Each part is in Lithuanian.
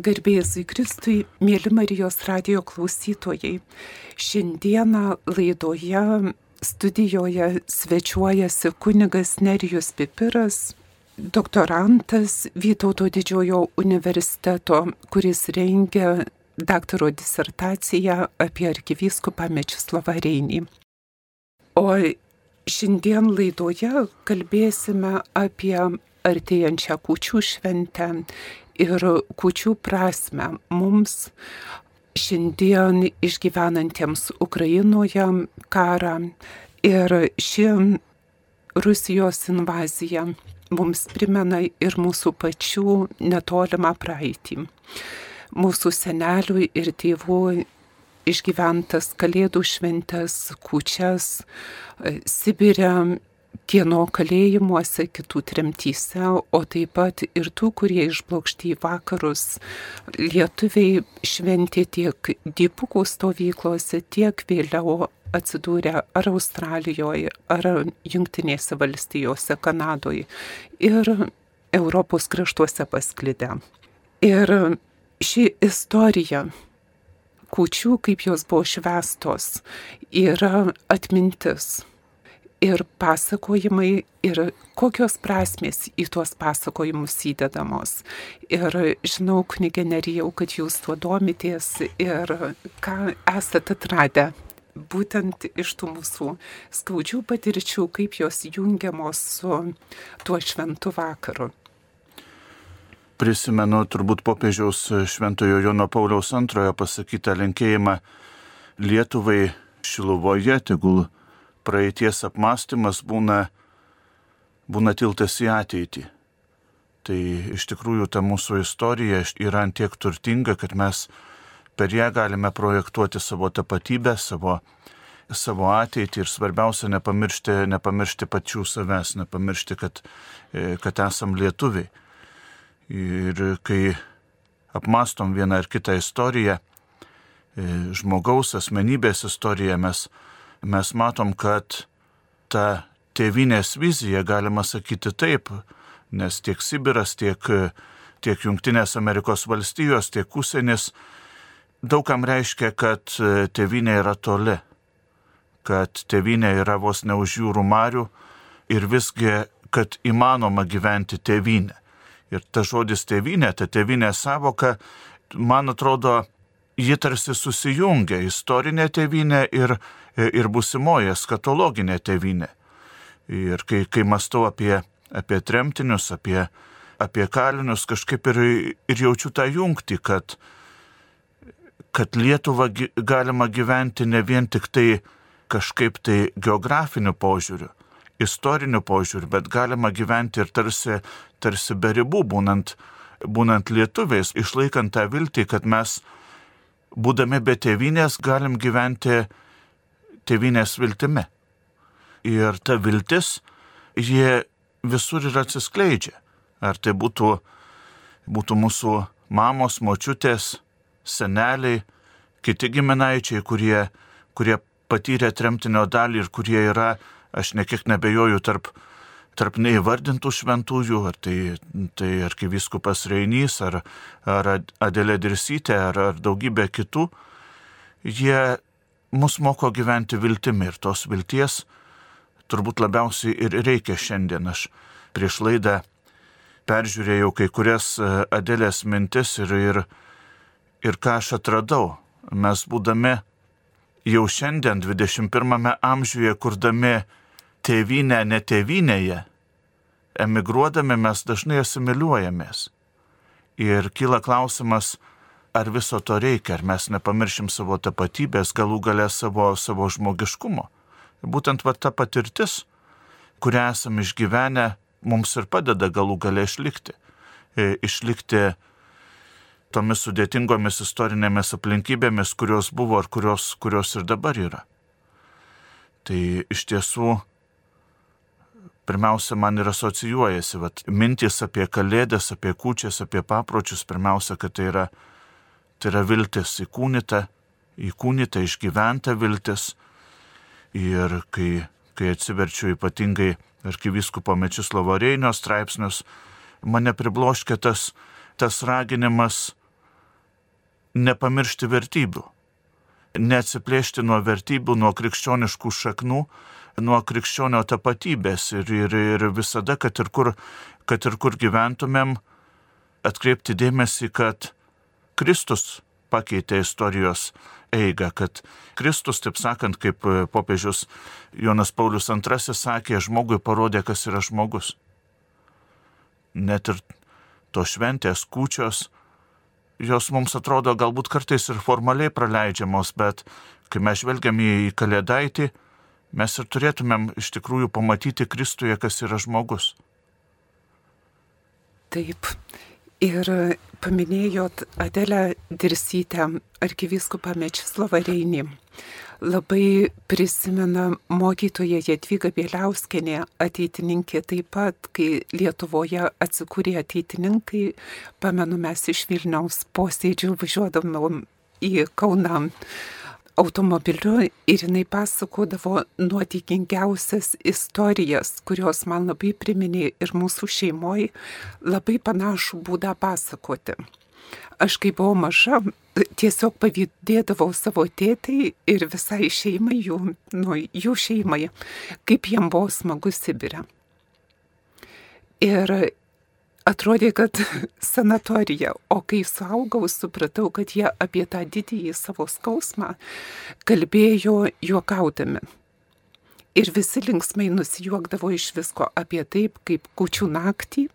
Garbėjai Kristui, mėly Marijos radio klausytojai. Šiandieną laidoje studijoje svečiuojasi kunigas Nerijus Pipiras, doktorantas Vytauto didžiojo universiteto, kuris rengia daktaro disertaciją apie arkivyskupą Mečislavą Reinį. O šiandien laidoje kalbėsime apie artėjančią kučių šventę ir kučių prasme mums šiandien išgyvenantiems Ukrainoje karą ir ši Rusijos invazija mums primena ir mūsų pačių netolimą praeitį. Mūsų senelių ir tėvų išgyventas kalėdų šventės, kučias, Sibirė, kieno kalėjimuose, kitų tremtyse, o taip pat ir tų, kurie išplaukšti į vakarus. Lietuviai šventė tiek dipukų stovyklose, tiek vėliau atsidūrė ar Australijoje, ar Junktinėse valstijose, Kanadoje ir Europos kraštuose pasklidę. Ir ši istorija kūčių, kaip jos buvo švestos, yra atmintis ir pasakojimai, ir kokios prasmės į tuos pasakojimus įdedamos. Ir žinau, kunigė Nerijau, kad jūs tuo domitės ir ką esate atradę. Būtent iš tų mūsų skaudžių patirčių, kaip jos jungiamos su tuo šventu vakaru. Prisimenu turbūt popiežiaus šventojo Jono Pauliaus antrojo pasakytą linkėjimą Lietuvai Šiluvoje, tegul praeities apmąstymas būna, būna tiltas į ateitį. Tai iš tikrųjų ta mūsų istorija yra antiek turtinga, kad mes per ją galime projektuoti savo tapatybę, savo, savo ateitį ir svarbiausia nepamiršti, nepamiršti pačių savęs, nepamiršti, kad, e, kad esam lietuviai. Ir kai apmastom vieną ar kitą istoriją, e, žmogaus asmenybės istoriją, mes mes matom, kad ta tėvinės vizija, galima sakyti taip, nes tiek Sibiras, tiek, tiek Junktinės Amerikos valstijos, tiek užsienis daugam reiškia, kad tėvinė yra toli, kad tėvinė yra vos ne už jūrų marių ir visgi, kad įmanoma gyventi tėvinę. Ir ta žodis tėvinė, ta tėvinė savoka, man atrodo, ji tarsi susijungia istorinė tėvinė ir ir busimoji eskatologinė tevinė. Ir kai, kai mastau apie, apie tremtinius, apie, apie kalinius, kažkaip ir, ir jaučiu tą jungtį, kad, kad Lietuvą galima gyventi ne vien tik tai kažkaip tai geografiniu požiūriu, istoriniu požiūriu, bet galima gyventi ir tarsi, tarsi be ribų, būnant, būnant lietuviais, išlaikant tą viltį, kad mes, būdami be tėvynės, galim gyventi tėvinės viltimi. Ir ta viltis, jie visur ir atsiskleidžia. Ar tai būtų, būtų mūsų mamos, močiutės, seneliai, kiti giminaičiai, kurie, kurie patyrė tremtinio dalį ir kurie yra, aš nekiek nebejoju, tarp, tarp neįvardintų šventųjų, ar tai, tai arkiviskupas Reinys, ar, ar Adelė Dirsytė, ar, ar daugybė kitų, jie mus moko gyventi viltimi ir tos vilties turbūt labiausiai ir reikia šiandien. Aš prieš laidą peržiūrėjau kai kurias e, Adelės mintis ir, ir, ir ką aš atradau. Mes būdami jau šiandien 21 amžiuje, kurdami tėvynę netėvynėje, emigruodami mes dažnai asimiliuojamės. Ir kyla klausimas, ar viso to reikia, ar mes nepamiršim savo tapatybės, galų galę savo, savo žmogiškumo. Būtent va ta patirtis, kurią esame išgyvenę, mums ir padeda galų galę išlikti. E, išlikti tomis sudėtingomis istorinėmis aplinkybėmis, kurios buvo ar kurios, kurios ir dabar yra. Tai iš tiesų pirmiausia man ir asocijuojasi, vat, mintys apie kalėdas, apie kūčias, apie papročius, pirmiausia, kad tai yra Tai yra viltis įkūnyta, įkūnyta, išgyventa viltis. Ir kai, kai atsiverčiu ypatingai arkiviskupo Mečislovo Reinio straipsnius, mane pribloškia tas, tas raginimas nepamiršti vertybių, neatsiplėšti nuo vertybių, nuo krikščioniškų šaknų, nuo krikščionio tapatybės ir, ir, ir visada, kad ir, kur, kad ir kur gyventumėm, atkreipti dėmesį, kad Kristus pakeitė istorijos eigą, kad Kristus, taip sakant, kaip popiežius Jonas Paulius II sakė, žmogui parodė, kas yra žmogus. Net ir to šventės kūčios, jos mums atrodo galbūt kartais ir formaliai praleidžiamos, bet kai mes žvelgiam į kalėdaitį, mes ir turėtumėm iš tikrųjų pamatyti Kristuje, kas yra žmogus. Taip. Ir paminėjot Adelę Dirsytę, arkiviskupą Mečislovą Reinį. Labai prisimena mokytoja Jadviga Bieliauskenė, ateitininkė taip pat, kai Lietuvoje atsikūrė ateitininkai, pamenu mes iš Vilniaus posėdžių važiuodavom į Kauną automobiliu ir jinai pasakodavo nuotikingiausias istorijas, kurios man labai priminė ir mūsų šeimoje labai panašų būdą pasakoti. Aš kai buvau maža, tiesiog pavydėdavau savo tėtai ir visai šeimai jų, nu, jų šeimai, kaip jiem buvo smagu Sibirė. Ir atrodė, kad sanatorija, o kai suaugau, supratau, kad jie apie tą didįjį savo skausmą kalbėjo juokaudami. Ir visi linksmai nusijuokdavo iš visko apie taip, kaip kučių naktį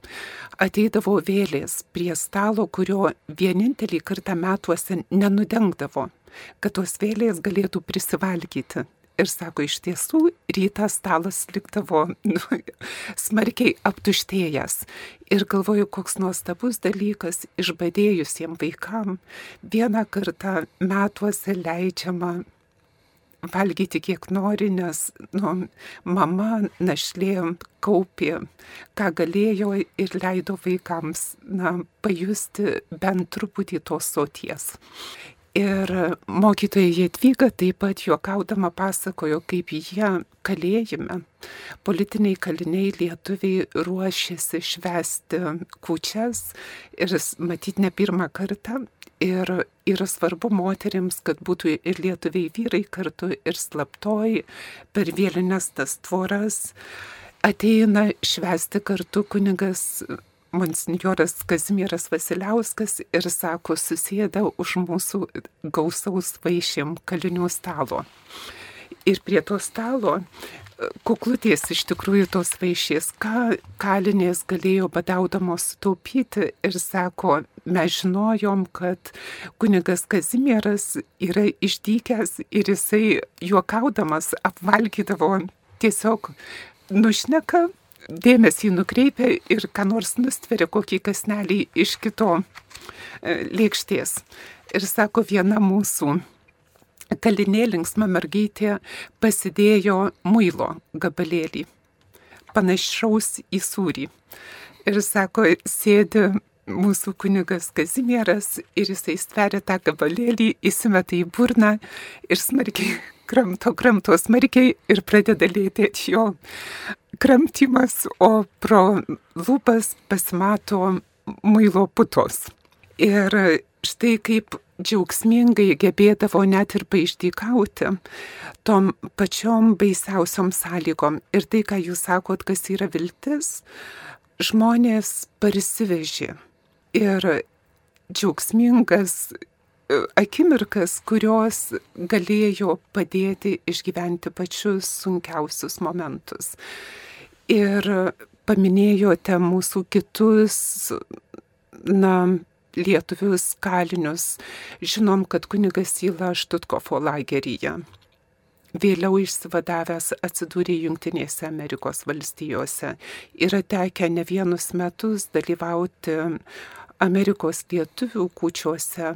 ateidavo vėlės prie stalo, kurio vienintelį kartą metuose nenudengdavo, kad tos vėlės galėtų prisivalgyti. Ir sako, iš tiesų, rytą stalas likdavo nu, smarkiai aptuštėjęs. Ir galvoju, koks nuostabus dalykas išbadėjusiems vaikam vieną kartą metuose leidžiama valgyti kiek nori, nes nu, mama našlė kaupė, ką galėjo ir leido vaikams na, pajusti bent truputį tos soties. Ir mokytoja Jadvyga taip pat juokaudama pasakojo, kaip jie kalėjime, politiniai kaliniai lietuviai ruošėsi švesti kučias ir matyti ne pirmą kartą. Ir yra svarbu moteriams, kad būtų ir lietuviai vyrai kartu ir slaptoj per vėlinės tas tvoras ateina švesti kartu kunigas monsinjoras Kazimieras Vasiliauskas ir sako, susėda už mūsų gausaus vaišėm kalinių stalo. Ir prie to stalo kuklutės iš tikrųjų tos vaišės, ką kalinės galėjo badaudamos taupyti ir sako, mes žinojom, kad kunigas Kazimieras yra išdykęs ir jisai juokaudamas apvalgydavo tiesiog nušneka dėmesį nukreipia ir ką nors nustveria kokį kasnelį iš kito e, lėkštės. Ir sako, viena mūsų kalinė linksma mergaitė pasidėjo muilo gabalėlį, panašaus į sūrį. Ir sako, sėdi mūsų kunigas Kazimieras ir jisai stveria tą gabalėlį, įsimeta į burną ir smarkiai kramto, kramto smarkiai ir pradeda lėtėti jo kramtymas, o pro lūpas pasimato muilo putos. Ir štai kaip džiaugsmingai gebėdavo net ir paišdykauti tom pačiom baisiausiom sąlygom. Ir tai, ką jūs sakot, kas yra viltis, žmonės parsivežė. Ir džiaugsmingas akimirkas, kurios galėjo padėti išgyventi pačius sunkiausius momentus. Ir paminėjote mūsų kitus, na, lietuvius kalinius. Žinom, kad kunigas Įla Štutkofo lageryje. Vėliau išsivadavęs atsidūrė Junktinėse Amerikos valstijose. Yra tekę ne vienus metus dalyvauti Amerikos lietuvių kūčiuose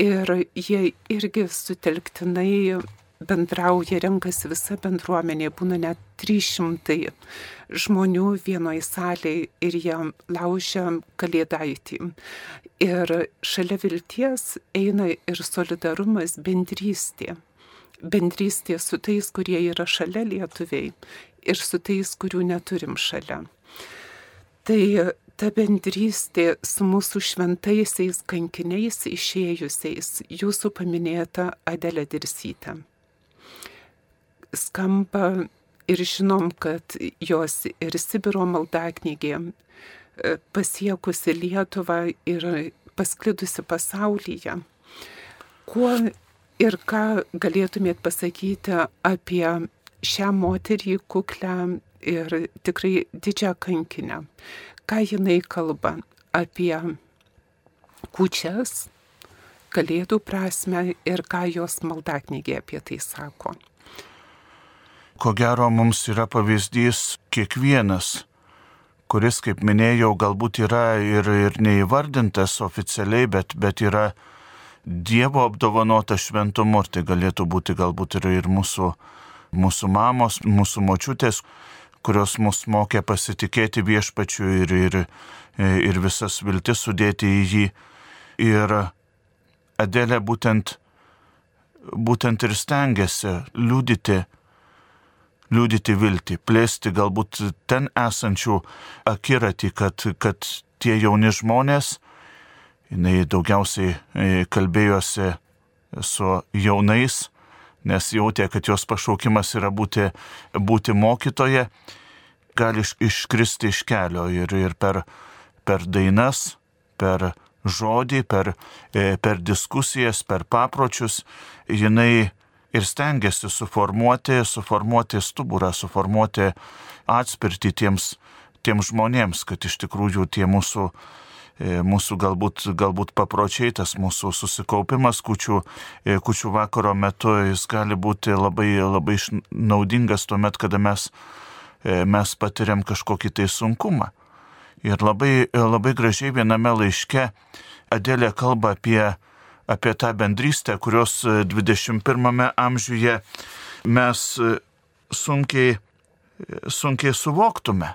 ir jie irgi sutelktinai bendrauja, renkasi visa bendruomenė, būna net 300 žmonių vienoje salėje ir jie laužia kalėdaitį. Ir šalia vilties eina ir solidarumas, bendrystė. Bendrystė su tais, kurie yra šalia lietuviai ir su tais, kurių neturim šalia. Tai ta bendrystė su mūsų šventaisiais kankiniais išėjusiais, jūsų paminėta Adelė Dirsytė. Skamba ir žinom, kad jos ir Sibiro maldaknygė e, pasiekusi Lietuvą ir pasklidusi pasaulyje. Kuo ir ką galėtumėt pasakyti apie šią moterį kuklę ir tikrai didžią kankinę? Ką jinai kalba apie kučias, kalėdų prasme ir ką jos maldaknygė apie tai sako? ko gero mums yra pavyzdys kiekvienas, kuris, kaip minėjau, galbūt yra ir, ir neįvardintas oficialiai, bet, bet yra Dievo apdovanota šventumu, ir tai galėtų būti galbūt ir, ir mūsų, mūsų mamos, mūsų močiutės, kurios mus mokė pasitikėti viešpačiu ir, ir, ir visas viltis sudėti į jį. Ir Adelė būtent, būtent ir stengiasi liūdyti liūdyti viltį, plėsti galbūt ten esančių akiratį, kad, kad tie jauni žmonės, jinai daugiausiai e, kalbėjosi su jaunais, nes jautė, kad jos pašaukimas yra būti, būti mokytoje, gali iškristi iš kelio ir, ir per, per dainas, per žodį, per, e, per diskusijas, per papročius, jinai ir stengiasi suformuoti, suformuoti stuburą, suformuoti atspirtį tiems, tiems žmonėms, kad iš tikrųjų tie mūsų, mūsų galbūt, galbūt papročiai, tas mūsų susikaupimas kučių, e, kučių vakaro metu, jis gali būti labai, labai naudingas tuomet, kada mes, e, mes patiriam kažkokį tai sunkumą. Ir labai, labai gražiai viename laiške Adelė kalba apie apie tą bendrystę, kurios 21 e, amžiuje mes e, sunkiai, e, sunkiai suvoktume.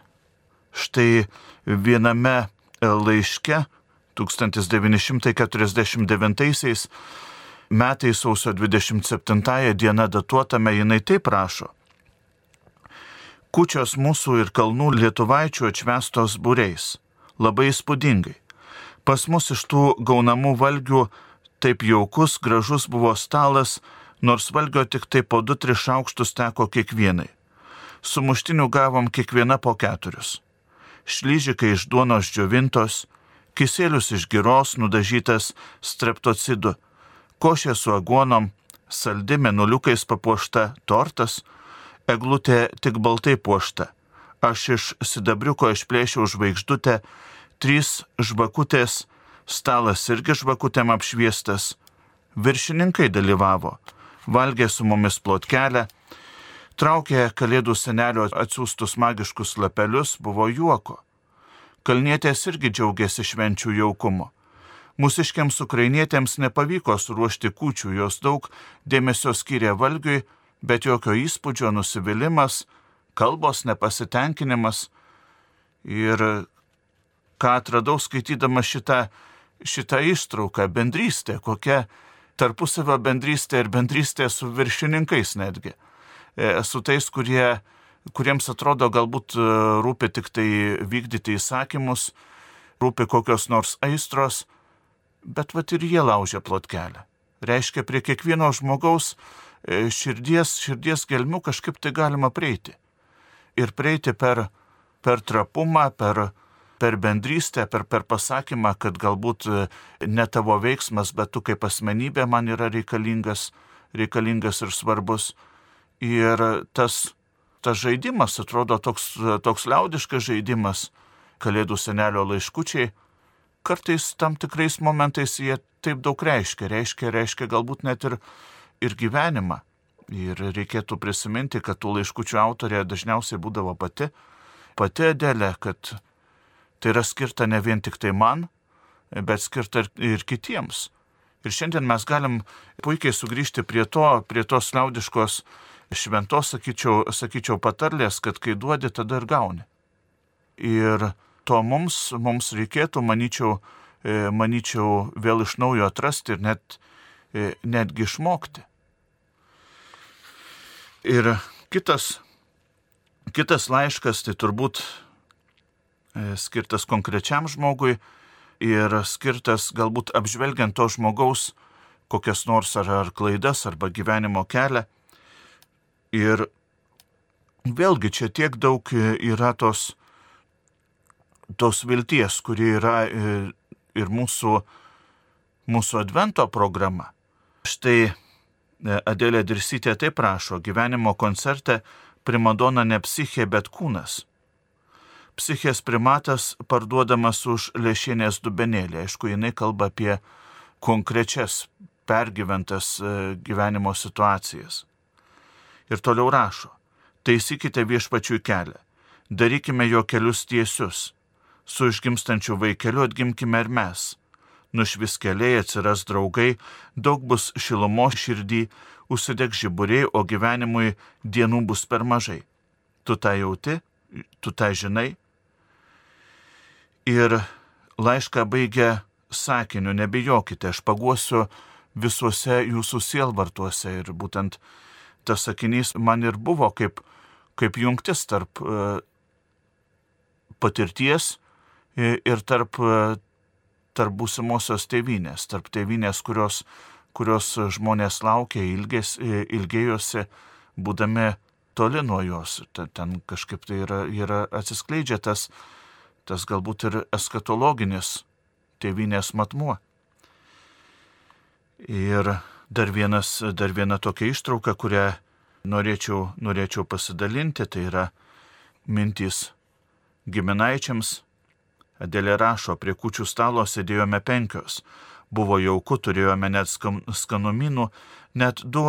Štai viename laiške 1949 metais sausio 27 diena datuotame jinai taip rašo. Kučios mūsų ir kalnų lietuvaičių atšvestos būreis. Labai įspūdingai. Pas mus iš tų gaunamų valgių Taip jaukus, gražus buvo stalas, nors valgio tik tai po du tris šaukštus teko kiekvienai. Sumuštinių gavom kiekviena po keturius. Šlyžikai iš duonos džiovintos, kisėlius iš giros nudažytas streptocidu, košė su aguonom, saldi menuliukais papuošta tortas, eglutė tik baltai puošta. Aš iš sidabriuko išplėšiau žvaigždutę, trys žvakutės, stalas irgi žvakutėm apšviestas, viršininkai dalyvavo, valgė su mumis plotkelę, traukė kalėdų senelio atsiųstus magiškus lapelius, buvo juoko. Kalnietės irgi džiaugiasi švenčių jaukumu. Mūsiškiams ukrainietėms nepavyko suruošti kūčių, jos daug dėmesio skiria valgiui, bet jokio įspūdžio nusivylimas, kalbos nepasitenkinimas. Ir ką atradau skaitydama šitą šitą ištrauką, bendrystė, kokia tarpusavio bendrystė ir bendrystė su viršininkais netgi. E, su tais, kurie, kuriems atrodo galbūt e, rūpi tik tai vykdyti įsakymus, rūpi kokios nors aistros, bet vat ir jie laužia plotkelę. Reiškia, prie kiekvieno žmogaus e, širdies, širdies gelmių kažkaip tai galima prieiti. Ir prieiti per, per trapumą, per, per bendrystę, per, per pasakymą, kad galbūt ne tavo veiksmas, bet tu kaip asmenybė man yra reikalingas, reikalingas ir svarbus. Ir tas, tas žaidimas atrodo toks, toks liaudiškas žaidimas, Kalėdų senelio laiškučiai, kartais tam tikrais momentais jie taip daug reiškia, reiškia, reiškia galbūt net ir, ir gyvenimą. Ir reikėtų prisiminti, kad tų laiškučių autorė dažniausiai būdavo pati, pati Adelė, kad Tai yra skirta ne vien tik tai man, bet skirta ir, kitiems. Ir šiandien mes galim puikiai sugrįžti prie to, prie tos liaudiškos šventos, sakyčiau, sakyčiau, patarlės, kad kai duodi, tada ir gauni. Ir to mums, mums reikėtų, manyčiau, e, manyčiau, vėl iš naujo atrasti ir net, e, netgi išmokti. Ir kitas, kitas laiškas, tai turbūt e, skirtas konkrečiam žmogui ir skirtas galbūt apžvelgiant to žmogaus kokias nors ar, ar klaidas arba gyvenimo kelią. Ir vėlgi čia tiek daug yra tos, tos vilties, kuri yra e, ir mūsų, mūsų advento programa. Štai e, Adėlė Dirsytė taip prašo, gyvenimo koncerte primadona ne psichė, bet kūnas. Psichės primatas parduodamas už lėšienės dubenėlį. Aišku, jinai kalba apie konkrečias pergyventas e, gyvenimo situacijas. Ir toliau rašo, taisykite viešpačių kelią, darykime jo kelius tiesius, su išgimstančiu vaikeliu atgimkime ir mes. Nušvis keliai atsiras draugai, daug bus šilumo širdį, užsideg žiburiai, o gyvenimui dienų bus per mažai. Tu tą jauti, tu tą žinai. Ir laišką baigia sakiniu, nebijokite, aš paguosiu visuose jūsų sielvartuose. Ir būtent tas sakinys man ir buvo kaip, kaip jungtis tarp uh, patirties ir tarp, uh, tarp būsimosios tėvynės, tarp tėvynės, kurios kurios žmonės laukia, ilgės, ilgėjosi, būdami toli nuo jos. Ten kažkaip tai yra, yra atsiskleidžia tas, tas galbūt ir eskatologinis tėvynės matmuo. Ir dar, vienas, dar viena tokia ištrauka, kurią norėčiau, norėčiau pasidalinti, tai yra mintys giminaičiams. Adelė rašo, prie kučių stalo sėdėjome penkios Buvo jauku, turėjome net skanumynų, net du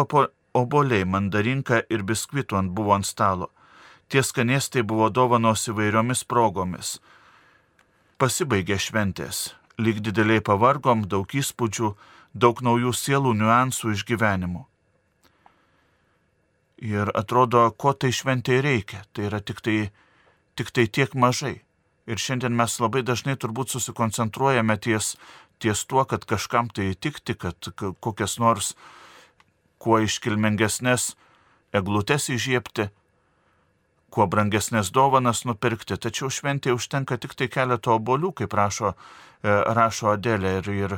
oboliai, mandarinka ir biskvitų ant buvo ant stalo. Tie skanėstai buvo dovanos įvairiomis progomis. Pasibaigė šventės. Lyg dideliai pavargom, daug įspūdžių, daug naujų sielų niuansų išgyvenimų. Ir atrodo, ko tai šventai reikia. Tai yra tik tai, tik tai tiek mažai. Ir šiandien mes labai dažnai turbūt susikoncentruojame ties, ties tuo, kad kažkam tai įtikti, kad kokias nors kuo iškilmingesnės eglutes įžiepti, kuo brangesnės dovanas nupirkti, tačiau šventėje užtenka tik tai keletą obolių, kaip rašo, e, rašo Adelė, ir, ir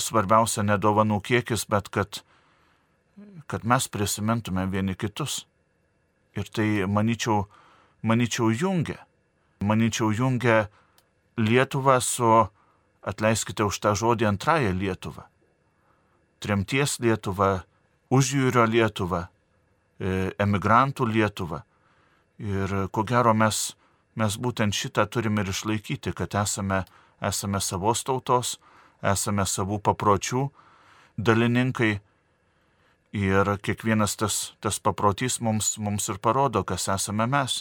svarbiausia ne dovanų kiekis, bet kad, kad mes prisimintume vieni kitus. Ir tai, manyčiau, manyčiau jungia. Manyčiau, jungia Lietuvą su atleiskite už tą žodį antrąją Lietuvą. Tremties Lietuva, užjūrio Lietuva, e, emigrantų Lietuva. Ir ko gero mes, mes būtent šitą turime ir išlaikyti, kad esame, esame savos tautos, esame savų papročių dalininkai. Ir kiekvienas tas, tas paprotys mums, mums ir parodo, kas esame mes.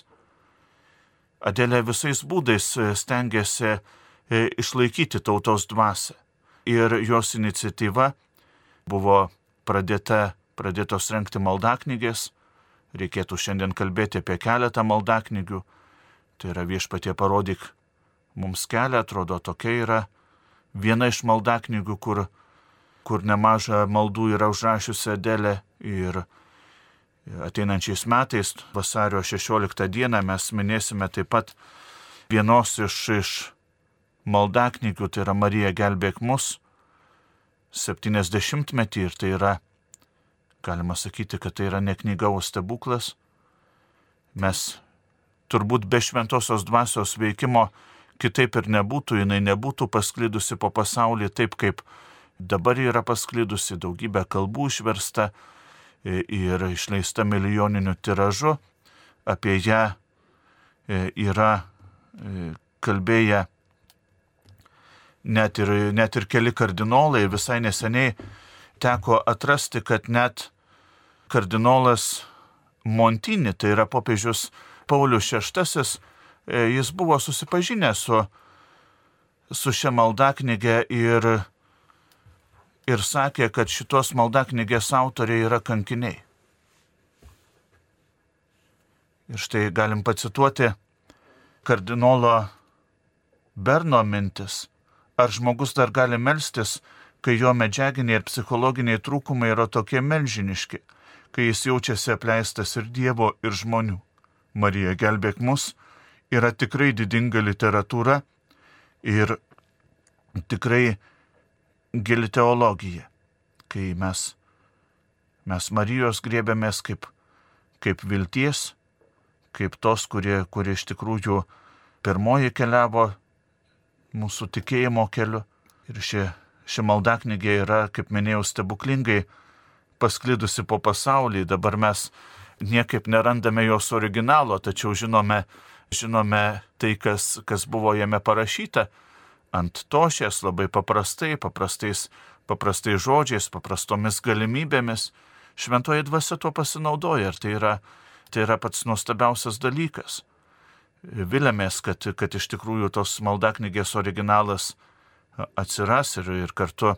Adelė visais būdais stengiasi E, išlaikyti tautos dvasę. Ir jos iniciatyva buvo pradėta, pradėtos renkti maldaknygės. Reikėtų šiandien kalbėti apie keletą maldaknygių. Tai yra viešpatie parodyk mums kelią, atrodo tokia yra viena iš maldaknygių, kur, kur nemaža maldų yra užrašiusi Adelė ir ateinančiais metais, vasario 16 dieną, mes minėsime taip pat vienos iš, iš maldaknygių, tai yra Marija gelbėk mus, 70-metį ir tai yra, galima sakyti, kad tai yra ne knyga, o stebuklas. Mes turbūt be šventosios dvasios veikimo kitaip ir nebūtų, jinai nebūtų pasklidusi po pasaulį taip, kaip dabar yra pasklidusi, daugybė kalbų išversta ir išleista milijoniniu tiražu. Apie ją e, yra e, kalbėję net ir, net ir keli kardinolai visai neseniai teko atrasti, kad net kardinolas Montini, tai yra popiežius Paulius VI, e, jis buvo susipažinęs su, su šia maldaknyge ir, ir sakė, kad šitos maldaknygės autoriai yra kankiniai. Ir štai galim pacituoti kardinolo Berno mintis. Ar žmogus dar gali melstis, kai jo medžiaginiai ir psichologiniai trūkumai yra tokie melžiniški, kai jis jaučiasi apleistas ir Dievo, ir žmonių? Marija gelbėk mus yra tikrai didinga literatūra ir tikrai gili teologija, kai mes, mes Marijos grėbėmės kaip, kaip vilties, kaip tos, kurie, kurie iš tikrųjų pirmoji keliavo mūsų tikėjimo keliu. Ir ši, ši maldaknygė yra, kaip minėjau, stebuklingai pasklidusi po pasaulį. Dabar mes niekaip nerandame jos originalo, tačiau žinome, žinome tai, kas, kas buvo jame parašyta ant tošės labai paprastai, paprastais, paprastais žodžiais, paprastomis galimybėmis. Šventoji dvasia tuo pasinaudoja ir tai yra, tai yra pats nuostabiausias dalykas. Vilėmės, kad, kad iš tikrųjų tos maldaknygės originalas atsiras ir, ir kartu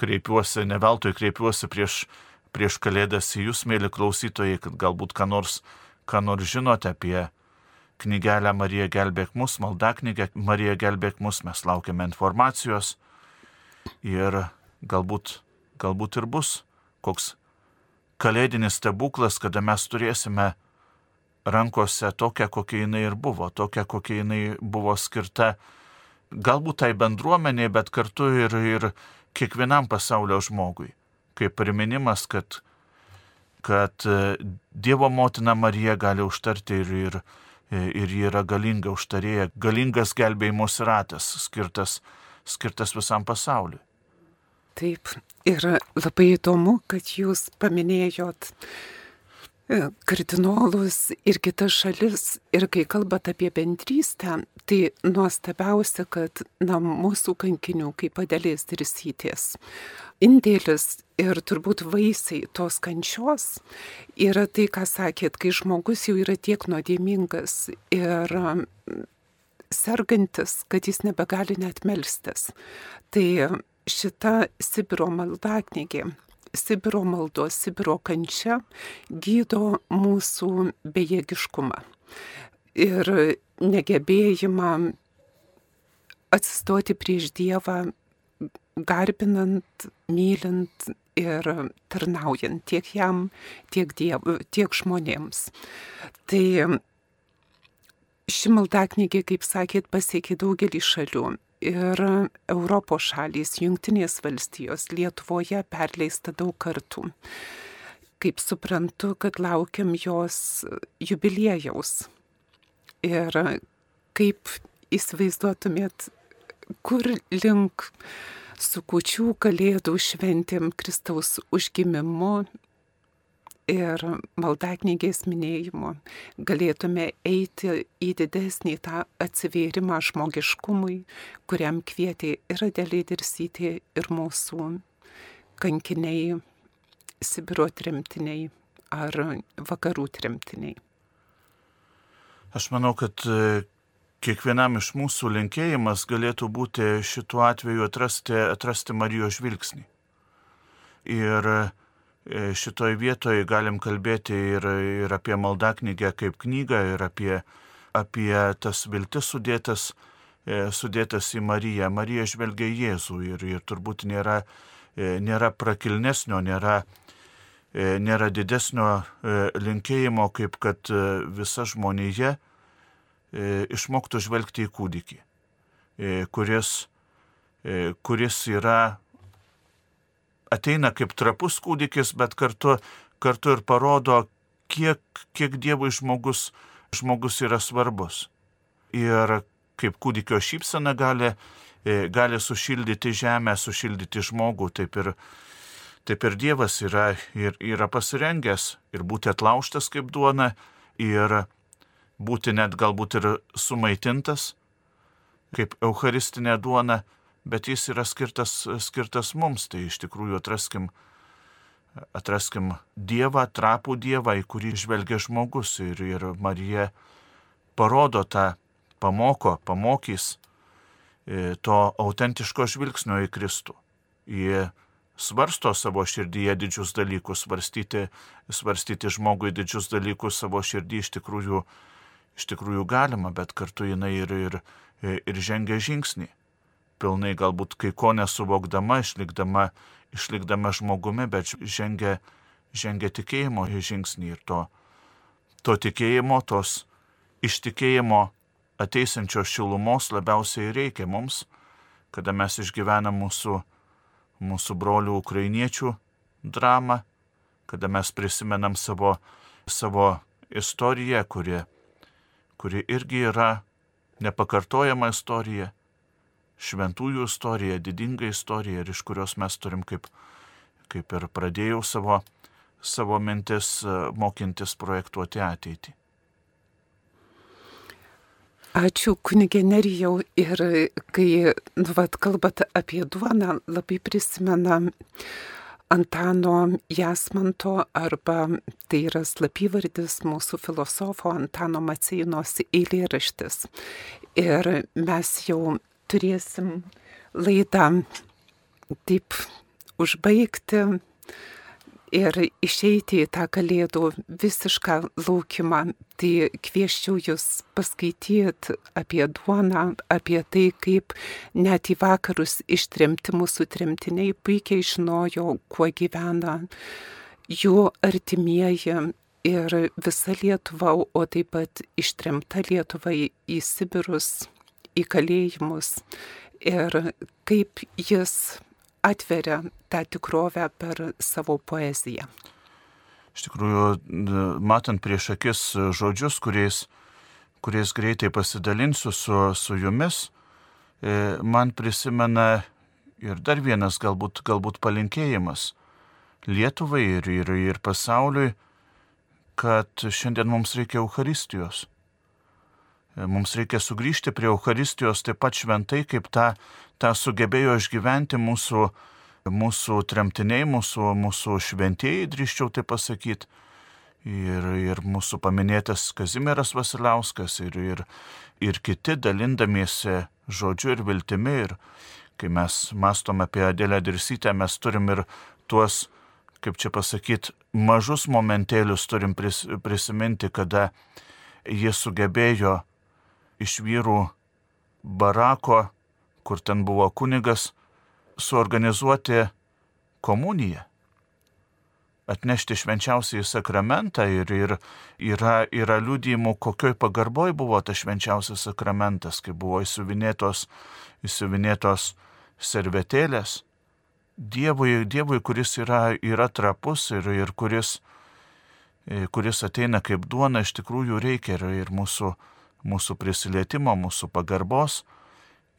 kreipiuosi, ne veltui kreipiuosi prieš, prieš kalėdas į jūs, mėly klausytojai, kad galbūt ką nors, ką nors žinote apie knygelę Marija gelbėk mus, malda knygę Marija gelbėk mus, mes laukiame informacijos ir galbūt, galbūt ir bus koks kalėdinis stebuklas, kada mes turėsime rankose tokią, kokia jinai ir buvo, tokią, kokia jinai buvo skirta galbūt tai bendruomeniai, bet kartu ir, ir kiekvienam pasaulio žmogui. Kaip priminimas, kad, kad Dievo motina Marija gali užtarti ir, ir, ir ji yra galinga užtarėja, galingas gelbėjimos ratas, skirtas, skirtas visam pasauliu. Taip, ir labai įdomu, kad jūs paminėjot e, kardinolus ir kitas šalis. Ir kai kalbat apie bendrystę, tai nuostabiausia, kad na, mūsų kankinių kaip padėlės ir sytės indėlis ir turbūt vaisiai tos kančios yra tai, ką sakėt, kai žmogus jau yra tiek nuodėmingas ir um, sergantis, kad jis nebegali net melstis. Tai šita Sibiro maldaknygė, Sibiro maldos, Sibiro kančia gydo mūsų bejėgiškumą ir negebėjimą atsistoti prieš Dievą garbinant, mylint ir tarnaujant tiek jam, tiek, diev, tiek žmonėms. Tai ši maldaknygė, kaip sakėt, pasiekė daugelį šalių. Ir Europos šalys, Junktinės valstijos, Lietuvoje perleista daug kartų. Kaip suprantu, kad laukiam jos jubiliejaus. Ir kaip įsivaizduotumėt, kur link su kučių kalėdų šventėm Kristaus užgimimu ir maldaknygės minėjimu galėtume eiti į didesnį tą atsivėrimą žmogiškumui, kuriam kvietė ir Adelė Dirsytė, ir mūsų kankiniai, Sibiro tremtiniai ar vakarų tremtiniai. Aš manau, kad kiekvienam iš mūsų linkėjimas galėtų būti šituo atveju atrasti, atrasti Marijos žvilgsnį. Ir e, šitoje vietoje galim kalbėti ir, ir apie maldaknygę kaip knygą, ir apie, apie tas viltis sudėtas, e, sudėtas į Mariją. Marija žvelgia į Jėzų ir, ir turbūt nėra, e, nėra prakilnesnio, nėra, nėra didesnio linkėjimo, kaip kad visa žmonėje E, išmoktų žvelgti į kūdikį, e, kuris, e, kuris yra, ateina kaip trapus kūdikis, bet kartu, kartu ir parodo, kiek, kiek Dievui žmogus, žmogus yra svarbus. Ir kaip kūdikio šypsena gali, gali sušildyti žemę, sušildyti žmogų, taip ir, taip ir Dievas yra, ir, yra pasirengęs ir būti atlauštas kaip duona, ir būti net galbūt ir sumaitintas, kaip eucharistinė duona, bet jis yra skirtas, skirtas mums, tai iš tikrųjų atraskim, atraskim Dievą, trapų Dievą, į kurį žvelgia žmogus ir, ir Marija parodo tą, pamoko, pamokys e, to autentiško žvilgsnio į Kristų. Jie svarsto savo širdyje didžius dalykus, svarstyti, svarstyti žmogui didžius dalykus savo širdį iš tikrųjų iš tikrųjų galima, bet kartu jinai ir, ir, ir žengia žingsnį. Pilnai galbūt kai ko nesuvokdama, išlikdama, išlikdama žmogumi, bet žengia, žengia tikėjimo žingsnį ir to, to tikėjimo, tos iš tikėjimo ateisančios šilumos labiausiai reikia mums, kada mes išgyvenam mūsų, mūsų brolių ukrainiečių dramą, kada mes prisimenam savo, savo istoriją, kuri, kuri irgi yra nepakartojama istorija, šventųjų istorija, didinga istorija ir iš kurios mes turim, kaip, kaip ir pradėjau savo, savo mintis, mokintis projektuoti ateitį. Ačiū kunigė Nerijau ir kai, nu, vat, kalbat apie duoną, labai prisimena Antano Jasmanto arba tai yra slapyvardis mūsų filosofo Antano Maceinos eilėraštis. Ir mes jau turėsim laidą taip užbaigti ir išeiti į tą kalėdų visišką laukimą. Tai kvieščiau jūs paskaityti apie duoną, apie tai, kaip net į vakarus ištremti mūsų tremtiniai puikiai žinojo, kuo gyvena jų artimieji ir visa Lietuva, o taip pat ištremta Lietuva į Sibirus, į kalėjimus ir kaip jis atveria tą tikrovę per savo poeziją. Iš tikrųjų, matant prieš akis žodžius, kuriais, kuriais greitai pasidalinsiu su, su jumis, e, man prisimena ir dar vienas galbūt, galbūt palinkėjimas Lietuvai ir, ir, ir pasauliui, kad šiandien mums reikia Euharistijos. E, mums reikia sugrįžti prie Euharistijos taip pat šventai, kaip tą, tą sugebėjo išgyventi mūsų mūsų tremtiniai, mūsų, mūsų šventieji, drįščiau tai pasakyti. Ir, ir mūsų paminėtas Kazimieras Vasiliauskas ir, ir, ir kiti dalindamiesi žodžiu ir viltimi. Ir kai mes mastom apie Adėlę Dirsytę, mes turim ir tuos, kaip čia pasakyti, mažus momentėlius turim pris, prisiminti, kada jis sugebėjo iš vyrų barako, kur ten buvo kunigas, suorganizuoti komuniją, atnešti švenčiausiai sakramentą ir, ir yra, yra liūdėjimų, kokioj pagarboj buvo tas švenčiausias sakramentas, kai buvo įsiuvinėtos, įsiuvinėtos servetėlės. Dievui, Dievui, kuris yra, yra trapus ir, ir kuris, kuris ateina kaip duona, iš tikrųjų reikia ir, ir mūsų, mūsų prisilietimo, mūsų pagarbos.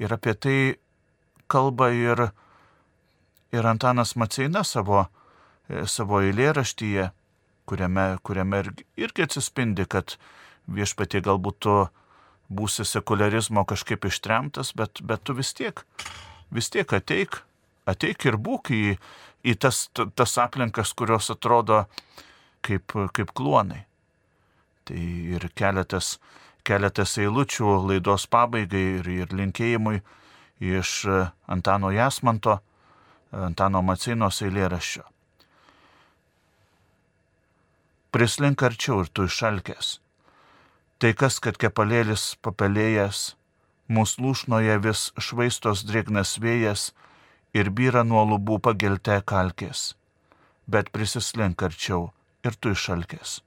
Ir apie tai kalba ir, ir Antanas Maceina savo, e, savo eilėraštyje, kuriame, kuriame irgi atsispindi, kad viešpatie galbūt tu būsi sekularizmo kažkaip ištremtas, bet, bet tu vis tiek, vis tiek ateik, ateik ir būk į, į tas, tas aplinkas, kurios atrodo kaip, kaip kluonai. Tai ir keletas, keletas eilučių laidos pabaigai ir, ir linkėjimui iš Antano Jasmanto Antano Maceinos eilėraščio. Prislink arčiau ir tu išalkęs. Tai kas, kad kepalėlis papelėjęs, mūsų lūšnoje vis švaistos drėgnas vėjas ir byra nuo lubų pagelte kalkės. Bet prisislink arčiau ir tu išalkęs.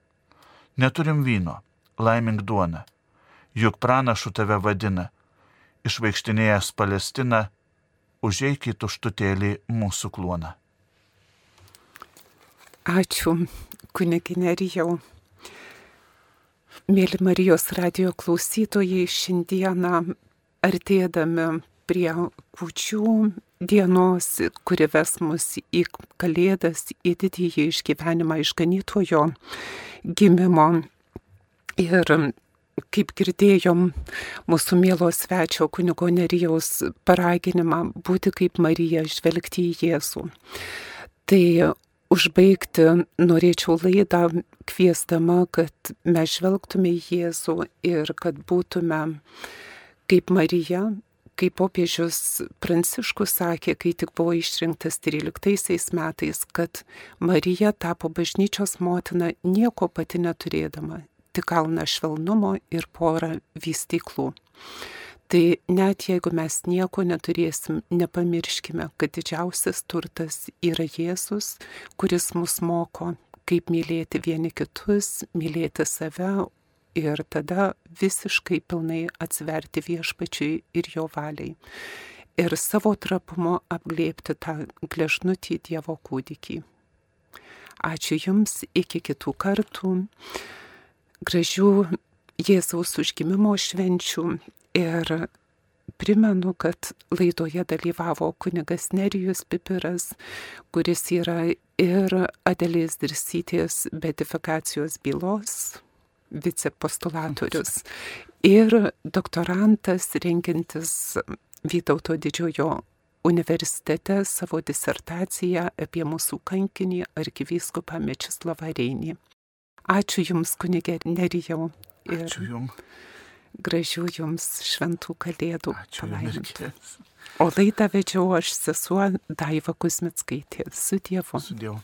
Neturim vyno, laimink duona, juk pranašu tave vadina, išvaikštinėjęs Palestiną, užeik į tuštutėlį mūsų kluoną. Ačiū, kuniginerijau. Mėly Marijos radio klausytojai, šiandieną artėdami prie kučių dienos, kuri ves mus į Kalėdas, į didįjį išgyvenimą išganytojo gimimo. Ir kaip girdėjom mūsų mielo svečio kunigo Nerijaus paraginimą būti kaip Marija, žvelgti į Jėzų. Tai užbaigti norėčiau laidą kviesdama, kad mes žvelgtume į Jėzų ir kad būtume kaip Marija, kaip popiežius Pranciškus sakė, kai tik buvo išrinktas 13 metais, kad Marija tapo bažnyčios motina nieko pati neturėdama, tik kalną švelnumo ir porą vystyklų. Tai net jeigu mes nieko neturėsim, nepamirškime, kad didžiausias turtas yra Jėzus, kuris mus moko, kaip mylėti vieni kitus, mylėti save ir tada visiškai pilnai atsiverti viešpačiui ir jo valiai. Ir savo trapumo apglėpti tą gležnutį Dievo kūdikį. Ačiū Jums, iki kitų kartų, gražių Jėzaus užgimimo švenčių ir primenu, kad laidoje dalyvavo kunigas Nerijus Pipiras, kuris yra ir Adelės Dirsytės betifikacijos bylos vicepostulatorius ir doktorantas rengintis Vytauto didžiojo universitete savo disertaciją apie mūsų kankinį arkivyskupą Mečislavą Reinį. Ačiū Jums, kunigė Nerijau. Ir Ačiū Jums. Gražių Jums šventų kalėdų. Ačiū palaiminti. O laidą vedžiau aš sesuo Daiva Kusmitskaitė. Su Dievu. Su Dievu.